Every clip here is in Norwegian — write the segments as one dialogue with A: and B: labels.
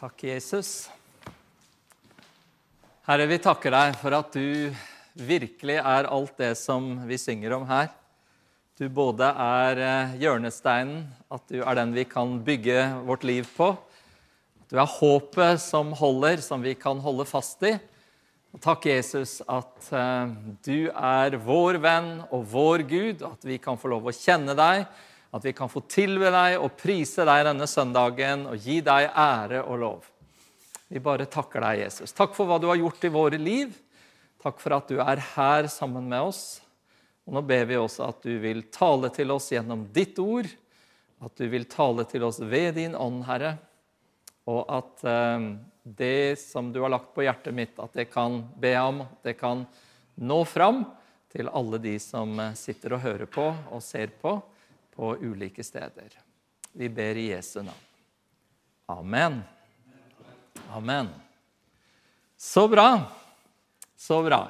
A: Takk, Jesus. Herre, vi takker deg for at du virkelig er alt det som vi synger om her. Du både er eh, hjørnesteinen, at du er den vi kan bygge vårt liv på. Du er håpet som holder, som vi kan holde fast i. Og takk, Jesus, at eh, du er vår venn og vår Gud, at vi kan få lov å kjenne deg at vi kan få tilbe deg og prise deg denne søndagen og gi deg ære og lov. Vi bare takker deg, Jesus. Takk for hva du har gjort i våre liv. Takk for at du er her sammen med oss. Og nå ber vi også at du vil tale til oss gjennom ditt ord. At du vil tale til oss ved din ånd, Herre. Og at eh, det som du har lagt på hjertet mitt, at det kan be om, det kan nå fram til alle de som eh, sitter og hører på og ser på på ulike steder. Vi ber i Jesu navn. Amen. Amen. Så bra. Så bra.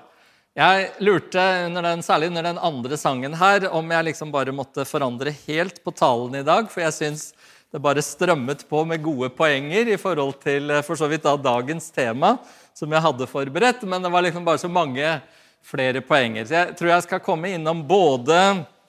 A: Jeg lurte, under den, særlig under den andre sangen her, om jeg liksom bare måtte forandre helt på talen i dag. For jeg syns det bare strømmet på med gode poenger i forhold til for så vidt da dagens tema, som jeg hadde forberedt. Men det var liksom bare så mange flere poenger. Så jeg tror jeg skal komme innom både Eh,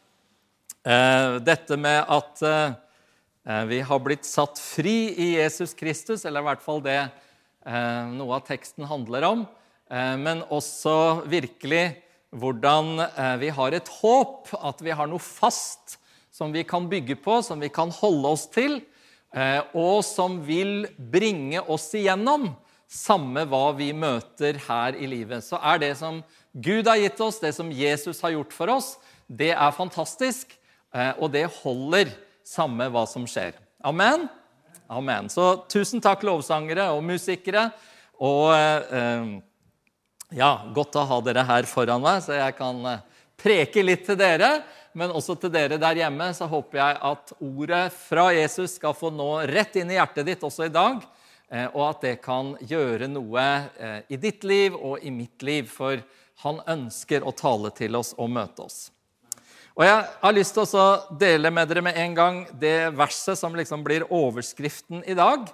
A: dette med at eh, vi har blitt satt fri i Jesus Kristus, eller i hvert fall det eh, noe av teksten handler om, men også virkelig hvordan vi har et håp, at vi har noe fast som vi kan bygge på, som vi kan holde oss til, og som vil bringe oss igjennom, samme hva vi møter her i livet. Så er det som Gud har gitt oss, det som Jesus har gjort for oss, det er fantastisk. Eh, og det holder, samme hva som skjer. Amen? Amen. Så tusen takk, lovsangere og musikere. Og eh, ja, godt å ha dere her foran meg, så jeg kan eh, preke litt til dere. Men også til dere der hjemme så håper jeg at ordet fra Jesus skal få nå rett inn i hjertet ditt også i dag. Og at det kan gjøre noe i ditt liv og i mitt liv. For han ønsker å tale til oss og møte oss. Og Jeg har lyst til å dele med dere med en gang det verset som liksom blir overskriften i dag.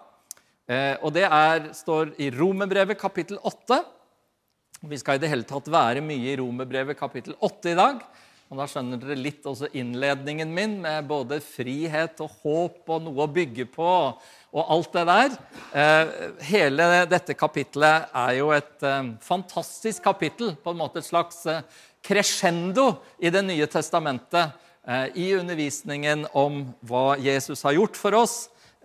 A: Eh, og Det er, står i Romerbrevet kapittel 8. Vi skal i det hele tatt være mye i Romerbrevet kapittel 8 i dag. Og Da skjønner dere litt også innledningen min med både frihet og håp og noe å bygge på og alt det der. Eh, hele dette kapittelet er jo et eh, fantastisk kapittel. På en måte et slags crescendo i Det nye testamentet eh, i undervisningen om hva Jesus har gjort for oss,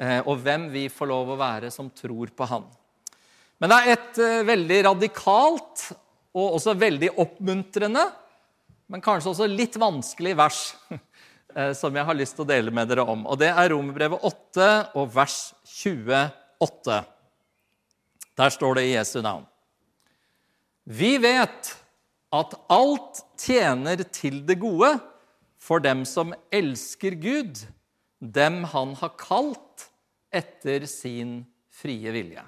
A: eh, og hvem vi får lov å være som tror på Han. Men det er et eh, veldig radikalt og også veldig oppmuntrende, men kanskje også litt vanskelig vers som jeg har lyst til å dele med dere om. Og Det er Romerbrevet 8 og vers 28. Der står det i Jesu navn. Vi vet at alt tjener til det gode for dem som elsker Gud, dem han har kalt etter sin frie vilje.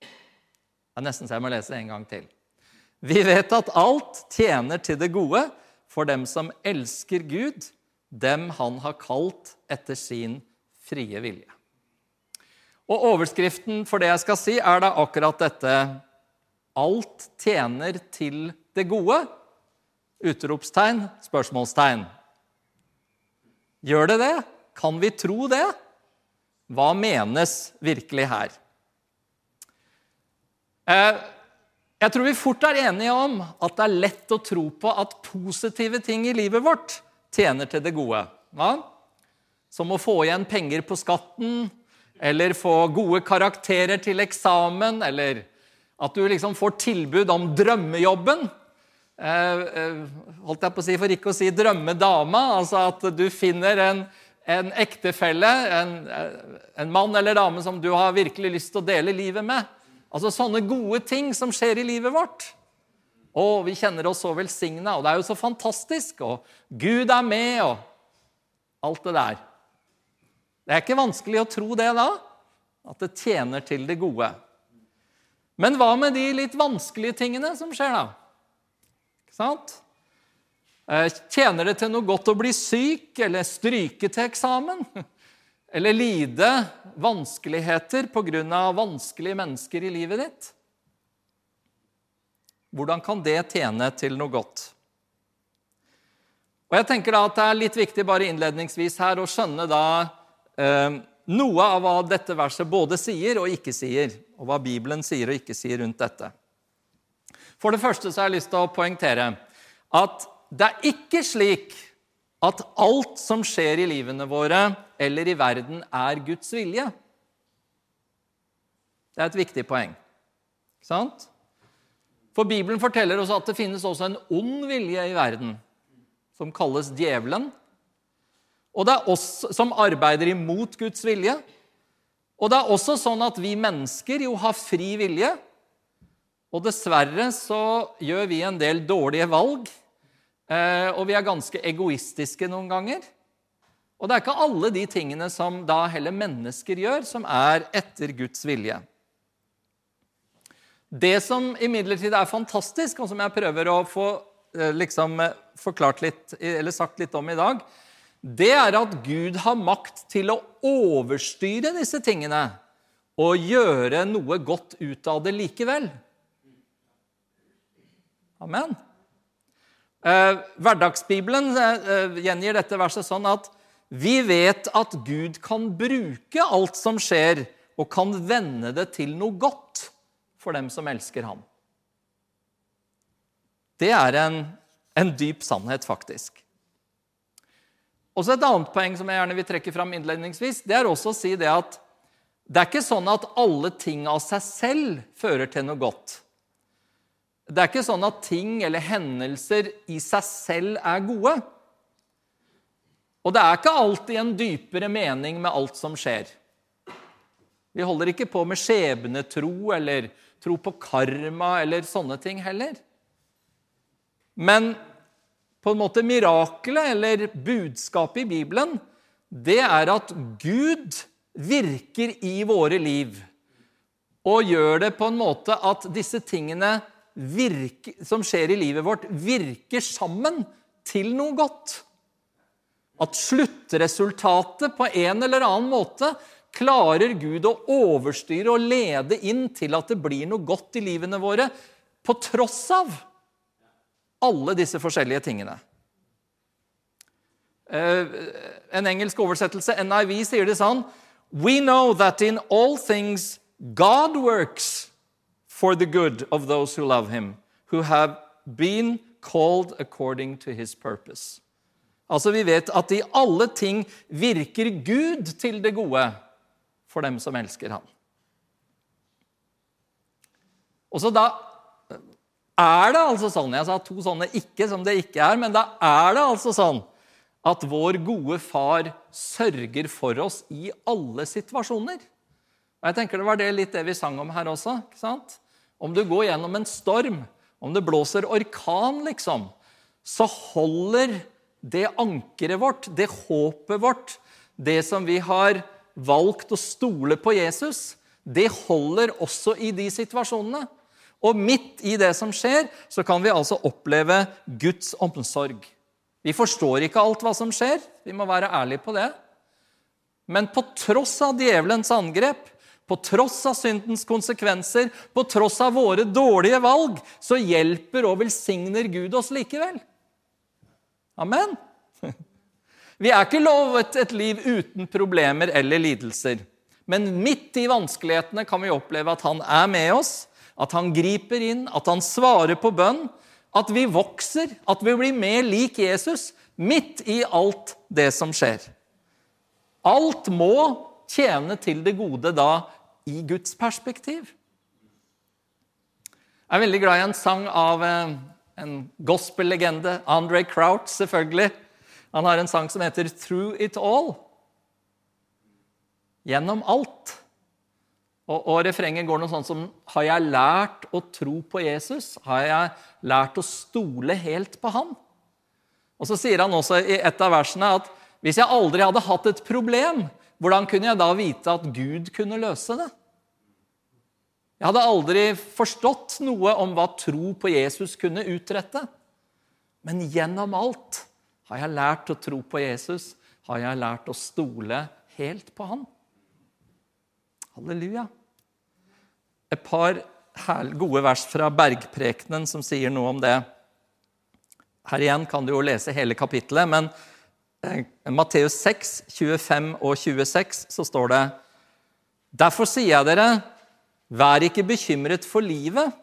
A: Det er nesten så jeg må lese en gang til. Vi vet at alt tjener til det gode for dem som elsker Gud, dem han har kalt etter sin frie vilje. Og Overskriften for det jeg skal si, er da akkurat dette Alt tjener til det gode? Utropstegn, spørsmålstegn. Gjør det det? Kan vi tro det? Hva menes virkelig her? Eh, jeg tror vi fort er enige om at det er lett å tro på at positive ting i livet vårt tjener til det gode. Hva? Som å få igjen penger på skatten, eller få gode karakterer til eksamen, eller at du liksom får tilbud om drømmejobben. Eh, eh, holdt jeg på å si, For ikke å si drømmedama. Altså at du finner en, en ektefelle, en, en, mann eller dame som du har virkelig lyst til å dele livet med. Altså Sånne gode ting som skjer i livet vårt. Å, vi kjenner oss så velsigna, og det er jo så fantastisk. Og Gud er med, og alt det der. Det er ikke vanskelig å tro det da, at det tjener til det gode. Men hva med de litt vanskelige tingene som skjer, da? Ikke sant? Eh, tjener det til noe godt å bli syk eller stryke til eksamen? eller lide vanskeligheter pga. vanskelige mennesker i livet ditt? Hvordan kan det tjene til noe godt? Og jeg tenker da at Det er litt viktig bare innledningsvis her å skjønne da eh, noe av hva dette verset både sier og ikke sier, og hva Bibelen sier og ikke sier rundt dette. For det første så har jeg lyst til å poengtere at det er ikke slik at alt som skjer i livene våre eller i verden, er Guds vilje. Det er et viktig poeng. Ikke sant? For Bibelen forteller oss at det finnes også en ond vilje i verden, som kalles djevelen. Og det er oss som arbeider imot Guds vilje. Og det er også sånn at vi mennesker jo har fri vilje. Og dessverre så gjør vi en del dårlige valg. Eh, og vi er ganske egoistiske noen ganger. Og det er ikke alle de tingene som da heller mennesker gjør, som er etter Guds vilje. Det som imidlertid er fantastisk, og som jeg prøver å få eh, liksom, eh, forklart litt, eller sagt litt om i dag, det er at Gud har makt til å overstyre disse tingene og gjøre noe godt ut av det likevel. Amen. Eh, hverdagsbibelen gjengir dette verset sånn at vi vet at Gud kan bruke alt som skjer, og kan vende det til noe godt for dem som elsker ham. Det er en, en dyp sannhet, faktisk. Også Et annet poeng som jeg gjerne vil trekke fram innledningsvis, det er også å si det at det er ikke sånn at alle ting av seg selv fører til noe godt. Det er ikke sånn at ting eller hendelser i seg selv er gode. Og det er ikke alltid en dypere mening med alt som skjer. Vi holder ikke på med skjebnetro eller tro på karma eller sånne ting heller. Men på en måte mirakelet, eller budskapet i Bibelen, det er at Gud virker i våre liv. Og gjør det på en måte at disse tingene virker, som skjer i livet vårt, virker sammen til noe godt. At sluttresultatet på en eller annen måte klarer Gud å overstyre og lede inn til at det blir noe godt i livene våre, på tross av alle disse forskjellige tingene. Eh, en engelsk oversettelse, NIV, sier det sånn We know that in all things God works for the good of those who love him, who have been called according to his purpose. Altså, Vi vet at i alle ting virker Gud til det gode for dem som elsker ham. Og så da er det altså sånn Jeg sa to sånne ikke som det ikke er, men da er det altså sånn at vår gode far sørger for oss i alle situasjoner. Og jeg tenker Det var det litt det vi sang om her også. ikke sant? Om du går gjennom en storm, om det blåser orkan, liksom, så holder det ankeret vårt, det håpet vårt, det som vi har valgt å stole på Jesus, det holder også i de situasjonene. Og midt i det som skjer, så kan vi altså oppleve Guds omsorg. Vi forstår ikke alt hva som skjer, vi må være ærlige på det. Men på tross av djevelens angrep, på tross av syndens konsekvenser, på tross av våre dårlige valg, så hjelper og velsigner Gud oss likevel. Amen. Vi er ikke lovet et liv uten problemer eller lidelser. Men midt i vanskelighetene kan vi oppleve at han er med oss, at han griper inn, at han svarer på bønn, at vi vokser, at vi blir mer lik Jesus midt i alt det som skjer. Alt må tjene til det gode da i Guds perspektiv. Jeg er veldig glad i en sang av eh, en gospellegende, Andre Crouch, selvfølgelig. Han har en sang som heter 'Through It All'. Gjennom alt. Og, og refrenget går noe sånn som Har jeg lært å tro på Jesus? Har jeg lært å stole helt på han? Og så sier han også i et av versene at hvis jeg aldri hadde hatt et problem, hvordan kunne jeg da vite at Gud kunne løse det? Jeg hadde aldri forstått noe om hva tro på Jesus kunne utrette. Men gjennom alt har jeg lært å tro på Jesus? Har jeg lært å stole helt på Han. Halleluja. Et par gode vers fra Bergprekenen som sier noe om det. Her igjen kan du jo lese hele kapittelet, men i Matteus 6, 25 og 26 så står det Derfor sier jeg dere, vær ikke bekymret for livet,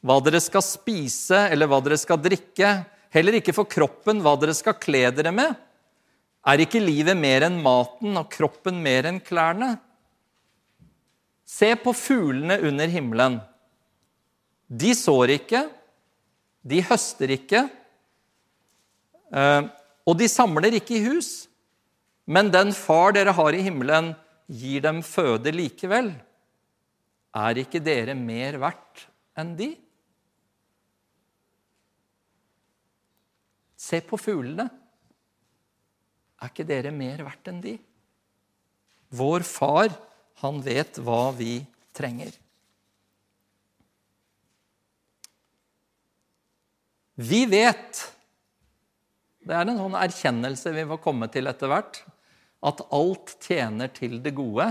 A: hva dere skal spise eller hva dere skal drikke, heller ikke for kroppen hva dere skal kle dere med. Er ikke livet mer enn maten og kroppen mer enn klærne? Se på fuglene under himmelen. De sår ikke, de høster ikke, eh, og de samler ikke i hus. Men den far dere har i himmelen, gir dem føde likevel. Er ikke dere mer verdt enn de? Se på fuglene. Er ikke dere mer verdt enn de? Vår far, han vet hva vi trenger. Vi vet Det er en sånn erkjennelse vi må komme til etter hvert. At alt tjener til det gode.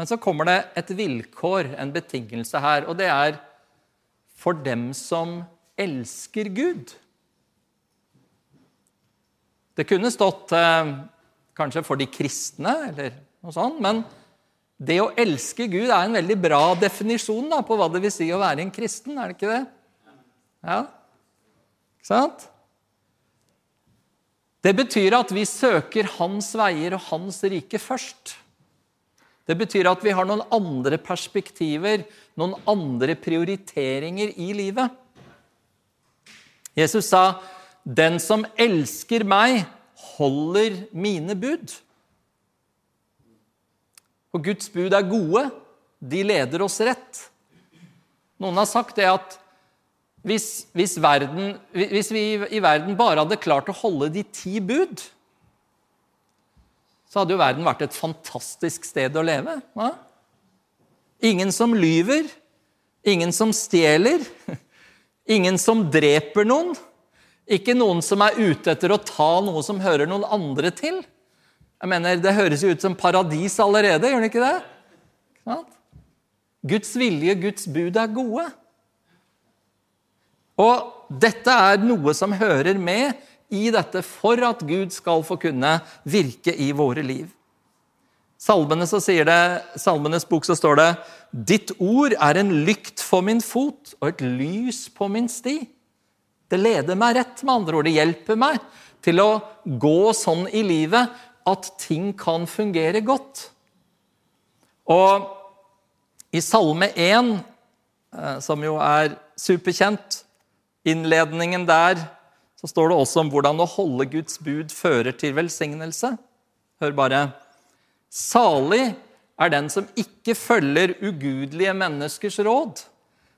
A: Men så kommer det et vilkår, en betingelse her, og det er for dem som elsker Gud. Det kunne stått eh, kanskje for de kristne, eller noe sånt, men det å elske Gud er en veldig bra definisjon da, på hva det vil si å være en kristen, er det ikke det? Ja? Ikke sant? Det betyr at vi søker hans veier og hans rike først. Det betyr at vi har noen andre perspektiver, noen andre prioriteringer i livet. Jesus sa, 'Den som elsker meg, holder mine bud'. Og Guds bud er gode. De leder oss rett. Noen har sagt det at hvis, hvis, verden, hvis, vi i verden bare hadde klart å holde de ti bud, så hadde jo verden vært et fantastisk sted å leve. Ja? Ingen som lyver, ingen som stjeler, ingen som dreper noen. Ikke noen som er ute etter å ta noe som hører noen andre til. Jeg mener, Det høres jo ut som paradis allerede, gjør det ikke det? Guds vilje, Guds bud er gode. Og dette er noe som hører med i dette for at Gud skal få kunne virke i våre liv. Salmene så sier det, Salmenes bok så står det Ditt ord er en lykt for min fot og et lys på min sti. Det leder meg rett, med andre ord. Det hjelper meg til å gå sånn i livet at ting kan fungere godt. Og i Salme 1, eh, som jo er superkjent, innledningen der, så står det også om hvordan å holde Guds bud fører til velsignelse. Hør bare. Salig er den som ikke følger ugudelige menneskers råd,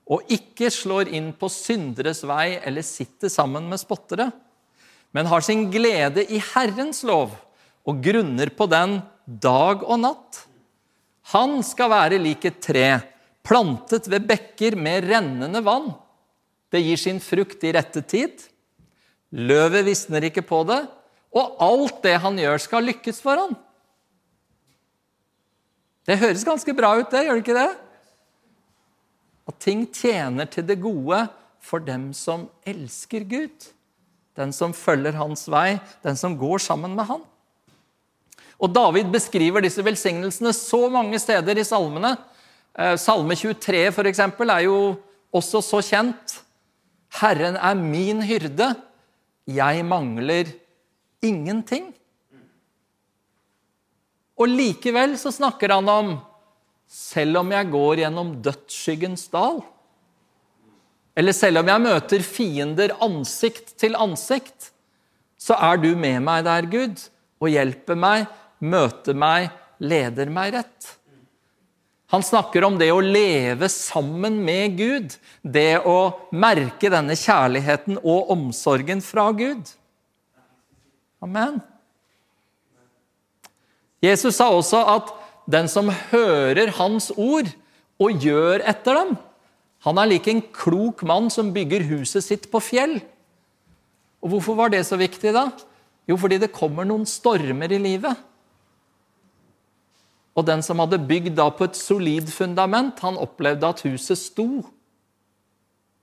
A: og ikke slår inn på synderes vei eller sitter sammen med spottere, men har sin glede i Herrens lov og grunner på den dag og natt. Han skal være lik et tre, plantet ved bekker med rennende vann. Det gir sin frukt i rette tid. Løvet visner ikke på det, og alt det han gjør, skal lykkes for han. Det høres ganske bra ut, det, gjør det ikke det? At ting tjener til det gode for dem som elsker Gud. Den som følger hans vei, den som går sammen med han. Og David beskriver disse velsignelsene så mange steder i salmene. Eh, Salme 23 for eksempel, er jo også så kjent. Herren er min hyrde, jeg mangler ingenting. Og likevel så snakker han om selv om jeg går gjennom dødsskyggens dal, eller selv om jeg møter fiender ansikt til ansikt, så er du med meg der, Gud, og hjelper meg, møter meg, leder meg rett. Han snakker om det å leve sammen med Gud, det å merke denne kjærligheten og omsorgen fra Gud. Amen. Jesus sa også at den som hører hans ord og gjør etter dem, han er lik en klok mann som bygger huset sitt på fjell. Og Hvorfor var det så viktig, da? Jo, fordi det kommer noen stormer i livet. Og den som hadde bygd da på et solid fundament, han opplevde at huset sto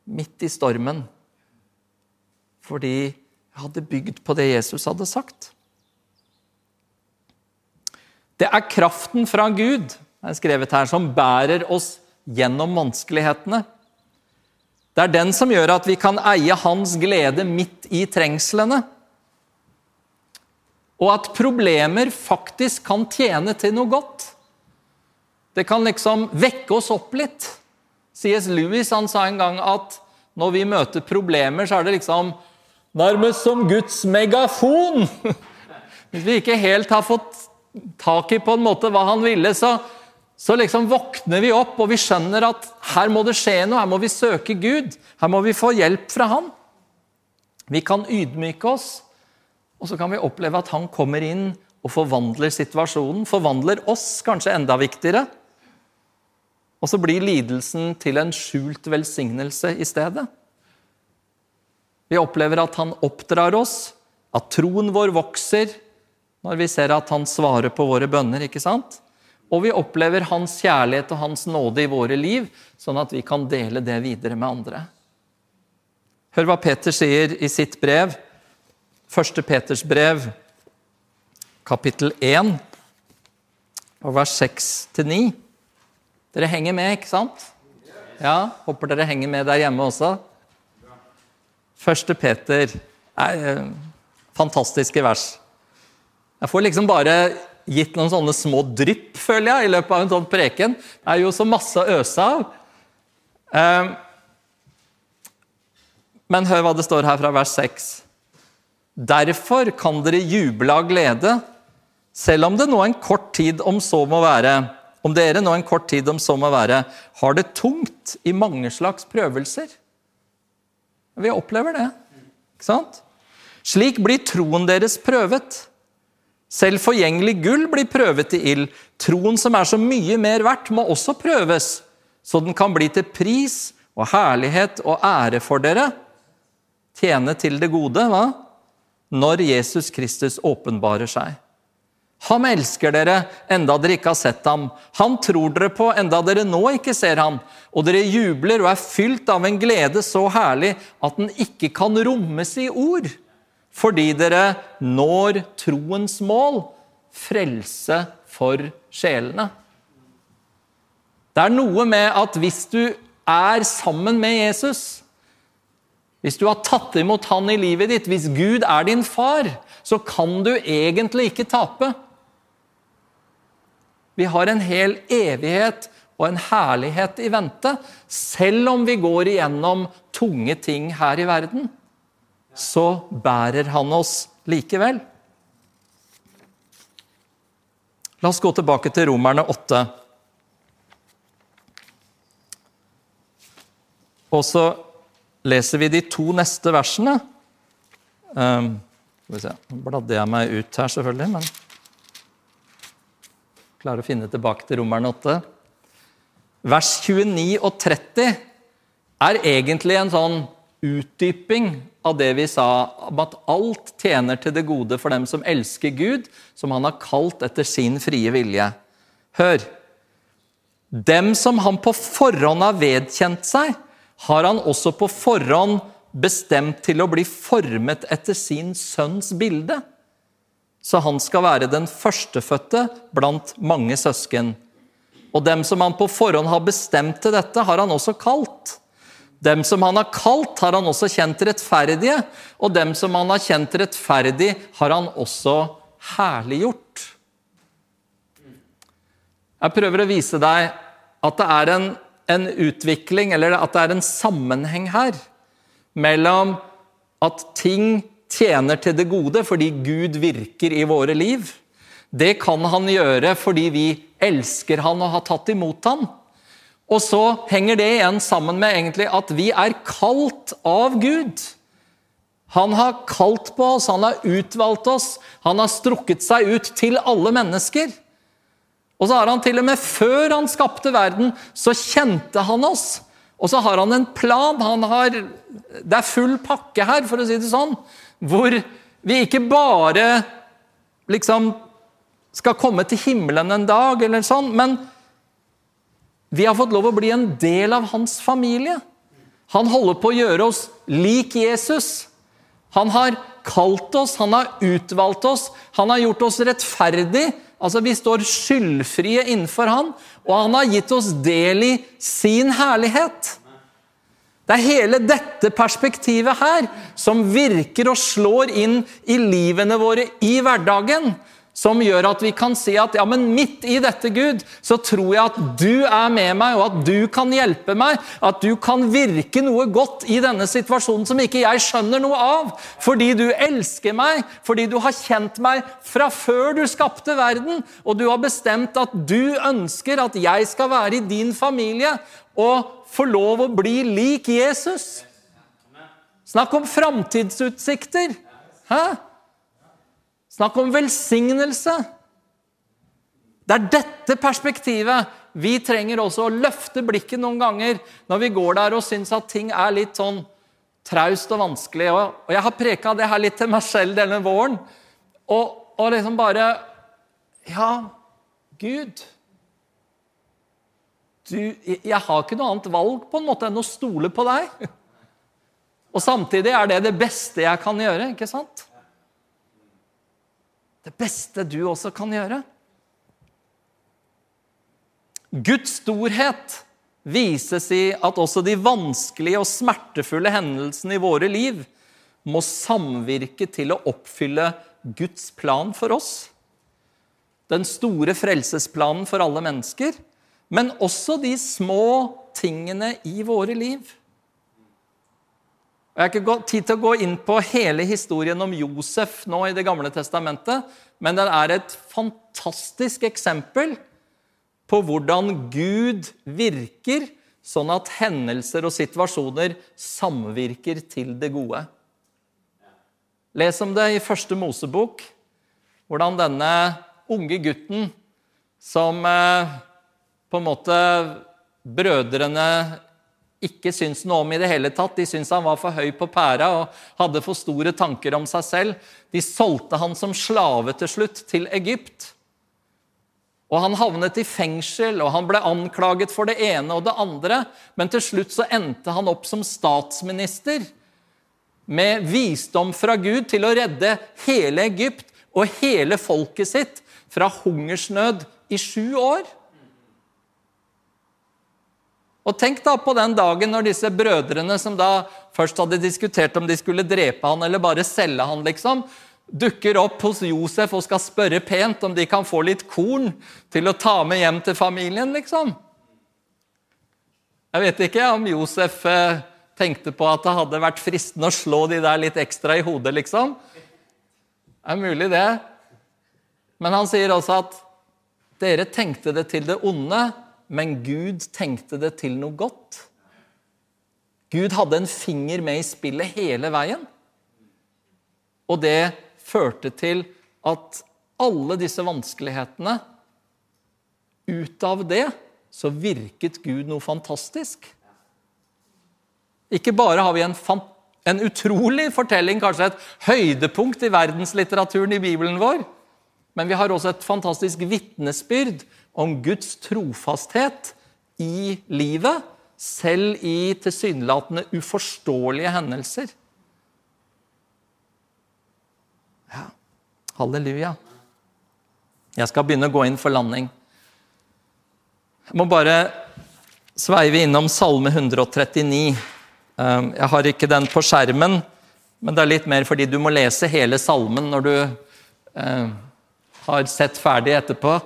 A: midt i stormen. Fordi jeg hadde bygd på det Jesus hadde sagt. Det er kraften fra Gud er skrevet her, som bærer oss gjennom vanskelighetene. Det er den som gjør at vi kan eie hans glede midt i trengslene. Og at problemer faktisk kan tjene til noe godt. Det kan liksom vekke oss opp litt. C.S. Lewis han sa en gang at når vi møter problemer, så er det liksom nærmest som Guds megafon. Hvis vi ikke helt har fått tak i på en måte hva han ville, så, så liksom våkner vi opp og vi skjønner at her må det skje noe, her må vi søke Gud. Her må vi få hjelp fra Han. Vi kan ydmyke oss, og så kan vi oppleve at Han kommer inn og forvandler situasjonen. Forvandler oss, kanskje enda viktigere. Og så blir lidelsen til en skjult velsignelse i stedet. Vi opplever at Han oppdrar oss, at troen vår vokser når vi ser at Han svarer på våre bønner. ikke sant? Og vi opplever Hans kjærlighet og Hans nåde i våre liv, sånn at vi kan dele det videre med andre. Hør hva Peter sier i sitt brev, Første Peters brev, kapittel 1, og vers 6-9. Dere henger med, ikke sant? Ja, Håper dere henger med der hjemme også. Første Peter er eh, fantastiske vers. Jeg får liksom bare gitt noen sånne små drypp, føler jeg, i løpet av en sånn preken. Det er jo så masse å øse av. Ehm, men hør hva det står her fra vers 6. Derfor kan dere juble av glede, selv om det nå en kort tid om så må være, om dere nå en kort tid om så må være, har det tungt i mange slags prøvelser. Vi opplever det, ikke sant? Slik blir troen deres prøvet. Selv forgjengelig gull blir prøvet i ild. Troen som er så mye mer verdt, må også prøves, så den kan bli til pris og herlighet og ære for dere. Tjene til det gode, hva? Når Jesus Kristus åpenbarer seg. Han elsker dere enda dere ikke har sett ham. Han tror dere på enda dere nå ikke ser ham. Og dere jubler og er fylt av en glede så herlig at den ikke kan rommes i ord fordi dere når troens mål frelse for sjelene. Det er noe med at hvis du er sammen med Jesus, hvis du har tatt imot han i livet ditt, hvis Gud er din far, så kan du egentlig ikke tape. Vi har en hel evighet og en herlighet i vente, selv om vi går igjennom tunge ting her i verden så bærer han oss likevel. La oss gå tilbake til Romerne 8. Og så leser vi de to neste versene. Um, skal vi se, Nå bladde jeg meg ut her, selvfølgelig, men klarer å finne tilbake til Romerne 8. Vers 29 og 30 er egentlig en sånn utdyping av det vi sa om at alt tjener til det gode for dem som elsker Gud, som han har kalt etter sin frie vilje. Hør! Dem som han på forhånd har vedkjent seg, har han også på forhånd bestemt til å bli formet etter sin sønns bilde. Så han skal være den førstefødte blant mange søsken. Og dem som han på forhånd har bestemt til dette, har han også kalt. Dem som han har kalt, har han også kjent rettferdige, og dem som han har kjent rettferdig, har han også herliggjort. Jeg prøver å vise deg at det er en, en utvikling, eller at det er en sammenheng her, mellom at ting tjener til det gode fordi Gud virker i våre liv. Det kan han gjøre fordi vi elsker han og har tatt imot han. Og så henger det igjen sammen med egentlig at vi er kalt av Gud. Han har kalt på oss, han har utvalgt oss, han har strukket seg ut til alle mennesker. Og så har han til og med før han skapte verden, så kjente han oss. Og så har han en plan. Han har, det er full pakke her, for å si det sånn. Hvor vi ikke bare liksom skal komme til himmelen en dag, eller sånn, men vi har fått lov å bli en del av hans familie. Han holder på å gjøre oss lik Jesus. Han har kalt oss, han har utvalgt oss, han har gjort oss rettferdig. Altså, Vi står skyldfrie innenfor han, og han har gitt oss del i sin herlighet. Det er hele dette perspektivet her som virker og slår inn i livene våre i hverdagen som gjør at vi kan si at ja, men midt i dette, Gud, så tror jeg at du er med meg, og at du kan hjelpe meg. At du kan virke noe godt i denne situasjonen som ikke jeg skjønner noe av. Fordi du elsker meg, fordi du har kjent meg fra før du skapte verden. Og du har bestemt at du ønsker at jeg skal være i din familie og få lov å bli lik Jesus. Snakk om framtidsutsikter. Hæ? Snakk om velsignelse! Det er dette perspektivet vi trenger også å løfte blikket noen ganger når vi går der og syns at ting er litt sånn traust og vanskelig. Og jeg har preka det her litt til meg selv denne våren. Og, og liksom bare Ja, Gud du, Jeg har ikke noe annet valg på en måte enn å stole på deg. Og samtidig er det det beste jeg kan gjøre. ikke sant? Det beste du også kan gjøre. Guds storhet vises i at også de vanskelige og smertefulle hendelsene i våre liv må samvirke til å oppfylle Guds plan for oss. Den store frelsesplanen for alle mennesker, men også de små tingene i våre liv. Jeg har ikke tid til å gå inn på hele historien om Josef nå i Det gamle testamentet, men den er et fantastisk eksempel på hvordan Gud virker sånn at hendelser og situasjoner samvirker til det gode. Les om det i første Mosebok, hvordan denne unge gutten som eh, på en måte brødrene ikke syns noe om i det hele tatt. De syntes han var for høy på pæra og hadde for store tanker om seg selv. De solgte han som slave til slutt til Egypt. Og Han havnet i fengsel, og han ble anklaget for det ene og det andre. Men til slutt så endte han opp som statsminister med visdom fra Gud til å redde hele Egypt og hele folket sitt fra hungersnød i sju år. Og Tenk da på den dagen når disse brødrene, som da først hadde diskutert om de skulle drepe han eller bare selge han, liksom, dukker opp hos Josef og skal spørre pent om de kan få litt korn til å ta med hjem til familien, liksom. Jeg vet ikke om Josef eh, tenkte på at det hadde vært fristende å slå de der litt ekstra i hodet, liksom. Det er mulig, det. Men han sier også at dere tenkte det til det onde, men Gud tenkte det til noe godt. Gud hadde en finger med i spillet hele veien. Og det førte til at alle disse vanskelighetene Ut av det så virket Gud noe fantastisk. Ikke bare har vi en, en utrolig fortelling, kanskje et høydepunkt i verdenslitteraturen i Bibelen vår, men vi har også et fantastisk vitnesbyrd om Guds trofasthet i livet, selv i tilsynelatende uforståelige hendelser. Ja, halleluja. Jeg skal begynne å gå inn for landing. Jeg må bare sveive innom Salme 139. Um, jeg har ikke den på skjermen, men det er litt mer fordi du må lese hele salmen når du uh, har sett ferdig etterpå.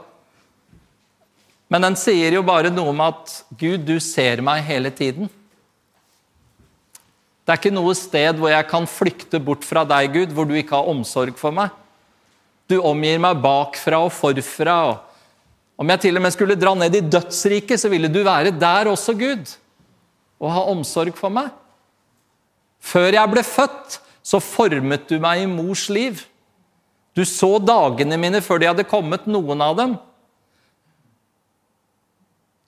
A: Men den sier jo bare noe om at Gud, du ser meg hele tiden. Det er ikke noe sted hvor jeg kan flykte bort fra deg, Gud, hvor du ikke har omsorg for meg. Du omgir meg bakfra og forfra. Om jeg til og med skulle dra ned i dødsriket, så ville du være der også, Gud, og ha omsorg for meg. Før jeg ble født, så formet du meg i mors liv. Du så dagene mine før de hadde kommet, noen av dem.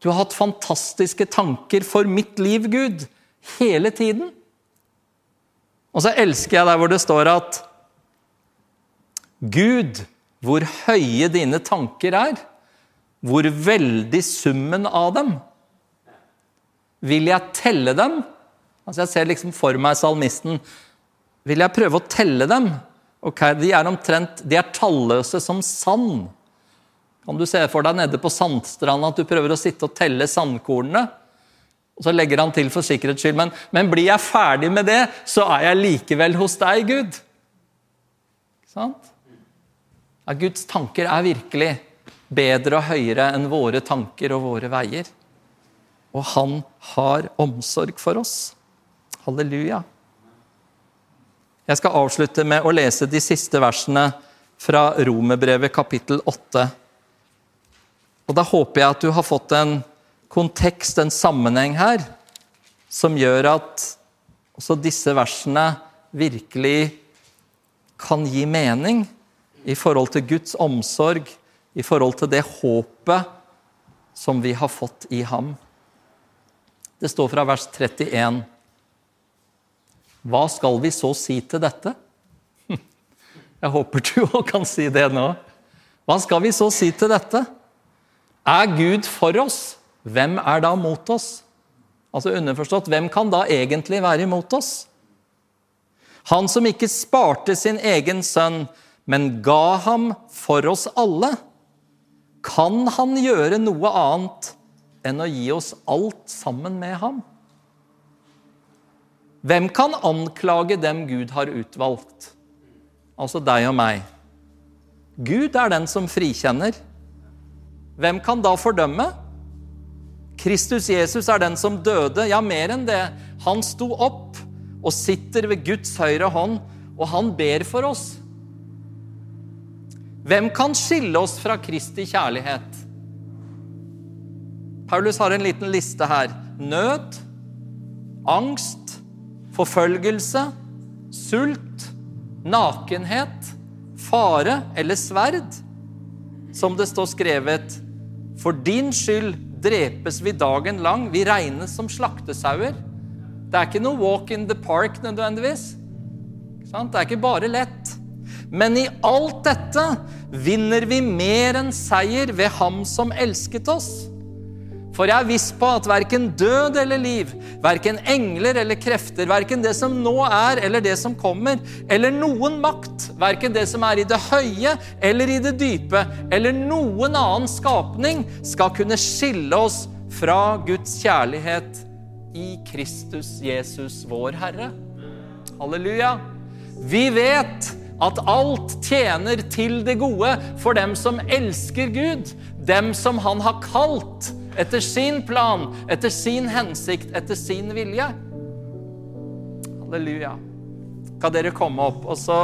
A: Du har hatt fantastiske tanker for mitt liv, Gud, hele tiden. Og så elsker jeg der hvor det står at Gud, hvor høye dine tanker er, hvor veldig summen av dem. Vil jeg telle dem? Altså Jeg ser liksom for meg salmisten. Vil jeg prøve å telle dem? Ok, De er omtrent, de er talløse som sand. Kan du se for deg nede på sandstranda at du prøver å sitte og telle sandkornene? Og Så legger han til for sikkerhets skyld, men, men blir jeg ferdig med det, så er jeg likevel hos deg, Gud. Ikke sant? Ja, Guds tanker er virkelig bedre og høyere enn våre tanker og våre veier. Og han har omsorg for oss. Halleluja. Jeg skal avslutte med å lese de siste versene fra Romerbrevet kapittel 8. Og Da håper jeg at du har fått en kontekst, en sammenheng her, som gjør at også disse versene virkelig kan gi mening i forhold til Guds omsorg, i forhold til det håpet som vi har fått i ham. Det står fra vers 31. Hva skal vi så si til dette? Jeg håper du òg kan si det nå. Hva skal vi så si til dette? Er Gud for oss? Hvem er da mot oss? Altså underforstått, hvem kan da egentlig være imot oss? Han som ikke sparte sin egen sønn, men ga ham for oss alle. Kan han gjøre noe annet enn å gi oss alt sammen med ham? Hvem kan anklage dem Gud har utvalgt? Altså deg og meg. Gud er den som frikjenner. Hvem kan da fordømme? Kristus Jesus er den som døde. Ja, mer enn det. Han sto opp og sitter ved Guds høyre hånd, og han ber for oss. Hvem kan skille oss fra Kristi kjærlighet? Paulus har en liten liste her. Nød, angst, forfølgelse, sult, nakenhet, fare eller sverd. Som det står skrevet For din skyld drepes vi dagen lang. Vi regnes som slaktesauer. Det er ikke noe walk in the park nødvendigvis. Det er ikke bare lett. Men i alt dette vinner vi mer enn seier ved Ham som elsket oss. For jeg er viss på at verken død eller liv, verken engler eller krefter, verken det som nå er eller det som kommer, eller noen makt, verken det som er i det høye eller i det dype, eller noen annen skapning, skal kunne skille oss fra Guds kjærlighet i Kristus Jesus, vår Herre. Halleluja. Vi vet at alt tjener til det gode for dem som elsker Gud, dem som Han har kalt etter sin plan, etter sin hensikt, etter sin vilje. Halleluja. Kan dere komme opp, og så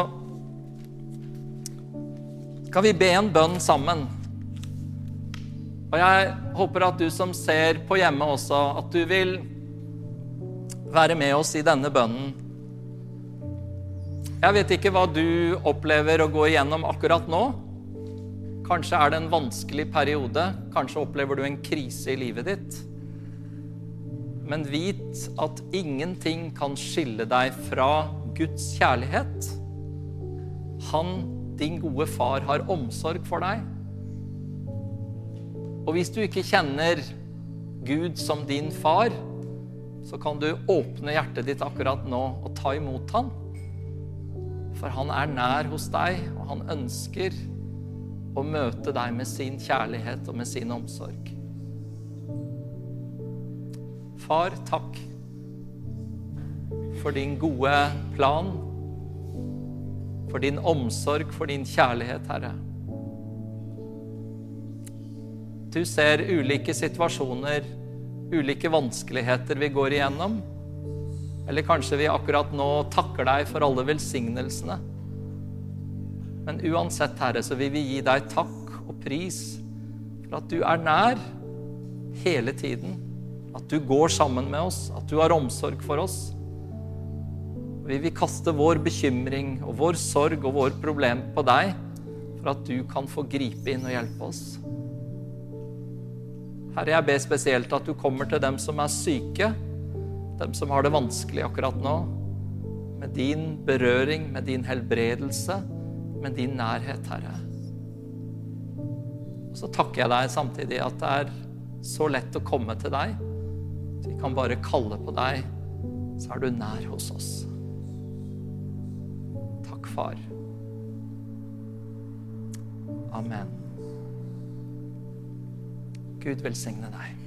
A: skal vi be en bønn sammen. Og jeg håper at du som ser på hjemme også, at du vil være med oss i denne bønnen. Jeg vet ikke hva du opplever å gå igjennom akkurat nå. Kanskje er det en vanskelig periode. Kanskje opplever du en krise i livet ditt. Men vit at ingenting kan skille deg fra Guds kjærlighet. Han, din gode far, har omsorg for deg. Og hvis du ikke kjenner Gud som din far, så kan du åpne hjertet ditt akkurat nå og ta imot han. For han er nær hos deg, og han ønsker og møte deg med sin kjærlighet og med sin omsorg. Far, takk for din gode plan, for din omsorg, for din kjærlighet, Herre. Du ser ulike situasjoner, ulike vanskeligheter vi går igjennom. Eller kanskje vi akkurat nå takker deg for alle velsignelsene. Men uansett, Herre, så vil vi gi deg takk og pris for at du er nær hele tiden. At du går sammen med oss, at du har omsorg for oss. Vi vil kaste vår bekymring og vår sorg og vår problem på deg for at du kan få gripe inn og hjelpe oss. Herre, jeg ber spesielt at du kommer til dem som er syke, dem som har det vanskelig akkurat nå, med din berøring, med din helbredelse, med din nærhet, Herre. Og så takker jeg deg samtidig at det er så lett å komme til deg. Vi kan bare kalle på deg, så er du nær hos oss. Takk, far. Amen. Gud velsigne deg.